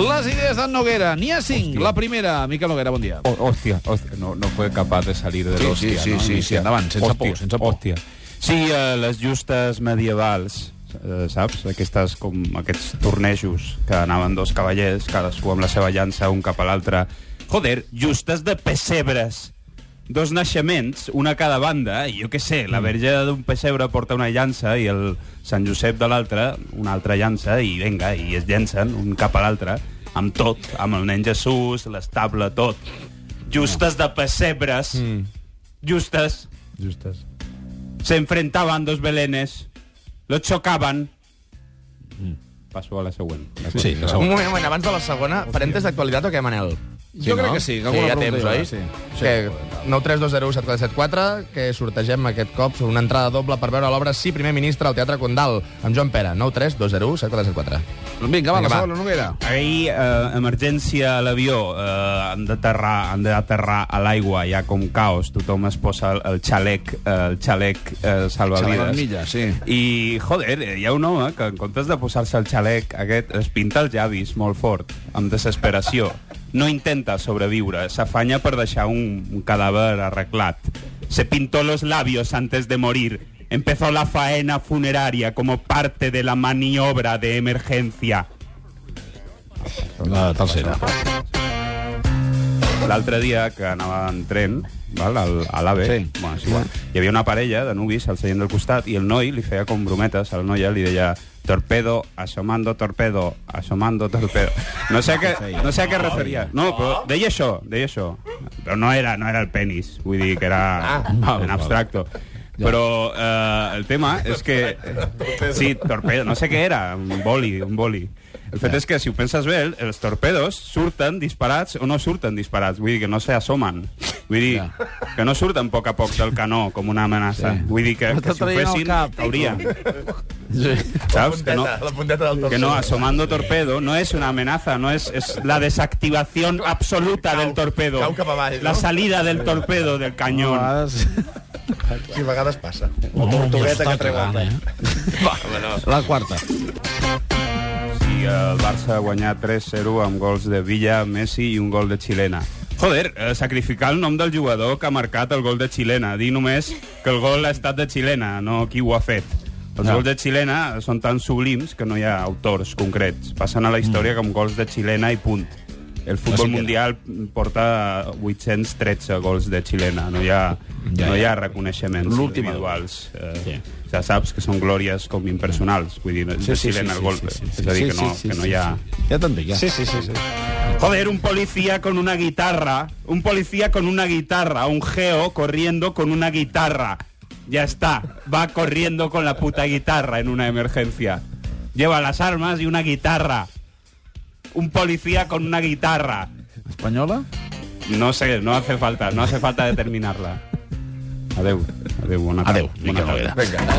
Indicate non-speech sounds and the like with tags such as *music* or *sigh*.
Les idees d'en Noguera. N'hi ha cinc. Hòstia. La primera, Miquel Noguera, bon dia. Oh, hostia, hostia, no, no fue capaz de salir de Sí, l'hòstia, sí, sí, no? sí, Hòstia. sí, endavant, sense por, sense por. Hòstia. Sí, eh, les justes medievals, eh, saps? Aquestes, com aquests tornejos que anaven dos cavallers, cadascú amb la seva llança, un cap a l'altre. Joder, justes de pessebres. Dos naixements, una a cada banda, i jo què sé, la verge d'un pessebre porta una llança i el Sant Josep de l'altre una altra llança, i venga, i es llencen un cap a l'altre, amb tot, amb el nen Jesús, l'estable, tot. Justes de pessebres, Mm. justes, Justes. se enfrentaban dos belenes, los chocaban. Passo a la següent. Sí, la Un moment, un moment, abans de la segona, parèntes d'actualitat o què, Manel? Jo crec que sí, que sí hi ha temps, oi? sí. Que 932017474, que sortegem aquest cop sobre una entrada doble per veure l'obra Sí, primer ministre al Teatre Condal, amb Joan Pera. 932017474. Vinga, va, Vinga, la segona, Noguera. Ahir, eh, emergència a l'avió, eh, han d'aterrar han d'aterrar a l'aigua, hi ha com caos, tothom es posa el, el xalec, eh, el xalec eh, salvavides. Xalamilla, sí. I, joder, hi ha un home que en comptes de posar-se el xalec aquest, es pinta els llavis molt fort, amb desesperació. No intenta sobreviure, s'afanya per deixar un, un cadàver arreglat. Se pintó los labios antes de morir. Empezó la faena funeraria como parte de la maniobra de emergencia. L'altre dia que anava en tren, val, al, a l'AVE, Sí. bueno, és igual, hi havia una parella de nuvis al seient del costat i el noi li feia com brometes, a la noia li deia torpedo, asomando torpedo, asomando torpedo. No sé a què, no sé a què referia. No, però deia això, deia això. Però no era, no era el penis, vull dir que era val, en abstracto. Però eh, el tema és que... Sí, torpedo, no sé què era, un boli, un boli. El fet és que, si ho penses bé, el- els torpedos surten disparats o no surten disparats. Vull dir que no s'assomen. Vull dir Ja. que no surten a poc a poc del canó com una amenaça. Sí. Vull dir que, que si ho fessin, cap. caurien. *laughs* Sí. Saps? Que no, la punteta del que no, asomando torpedo no es una amenaza, no es, es la desactivación absoluta del torpedo. cau cap avall, no? La salida del torpedo del cañón. vegades... Sí, a vegades passa. La tortugueta que treu eh? *laughs* La quarta. El Barça ha guanyat 3-0 amb gols de Villa, Messi i un gol de Xilena. Joder, eh, sacrificar el nom del jugador que ha marcat el gol de Xilena. Dir només que el gol ha estat de Xilena, no qui ho ha fet. Els No. gols de Xilena són tan sublims que no hi ha autors concrets. Passen a la història com gols de Xilena i punt. El futbol que- mundial porta 813 gols de Xilena. No hi ha, Ja, no hi ja. ha reconeixements individuals. Eh, Sí. Ja saps que són glòries com impersonals. Vull dir, de Xilena el golpe. És a dir, que no, que no hi ha... Ja t'entenc, ja. Sí, sí, sí. sí. Joder, un policía con una guitarra. Un policía con una guitarra. Un geo corriendo con una guitarra. Ya está. Va corriendo con la puta guitarra en una emergencia. Lleva las armas y una guitarra. Un policía con una guitarra. Espanyola? No sé, no hace falta, no hace falta determinarla. Adeu. Adeu, bona tarda. Adeu, Bona tarda. Vinga.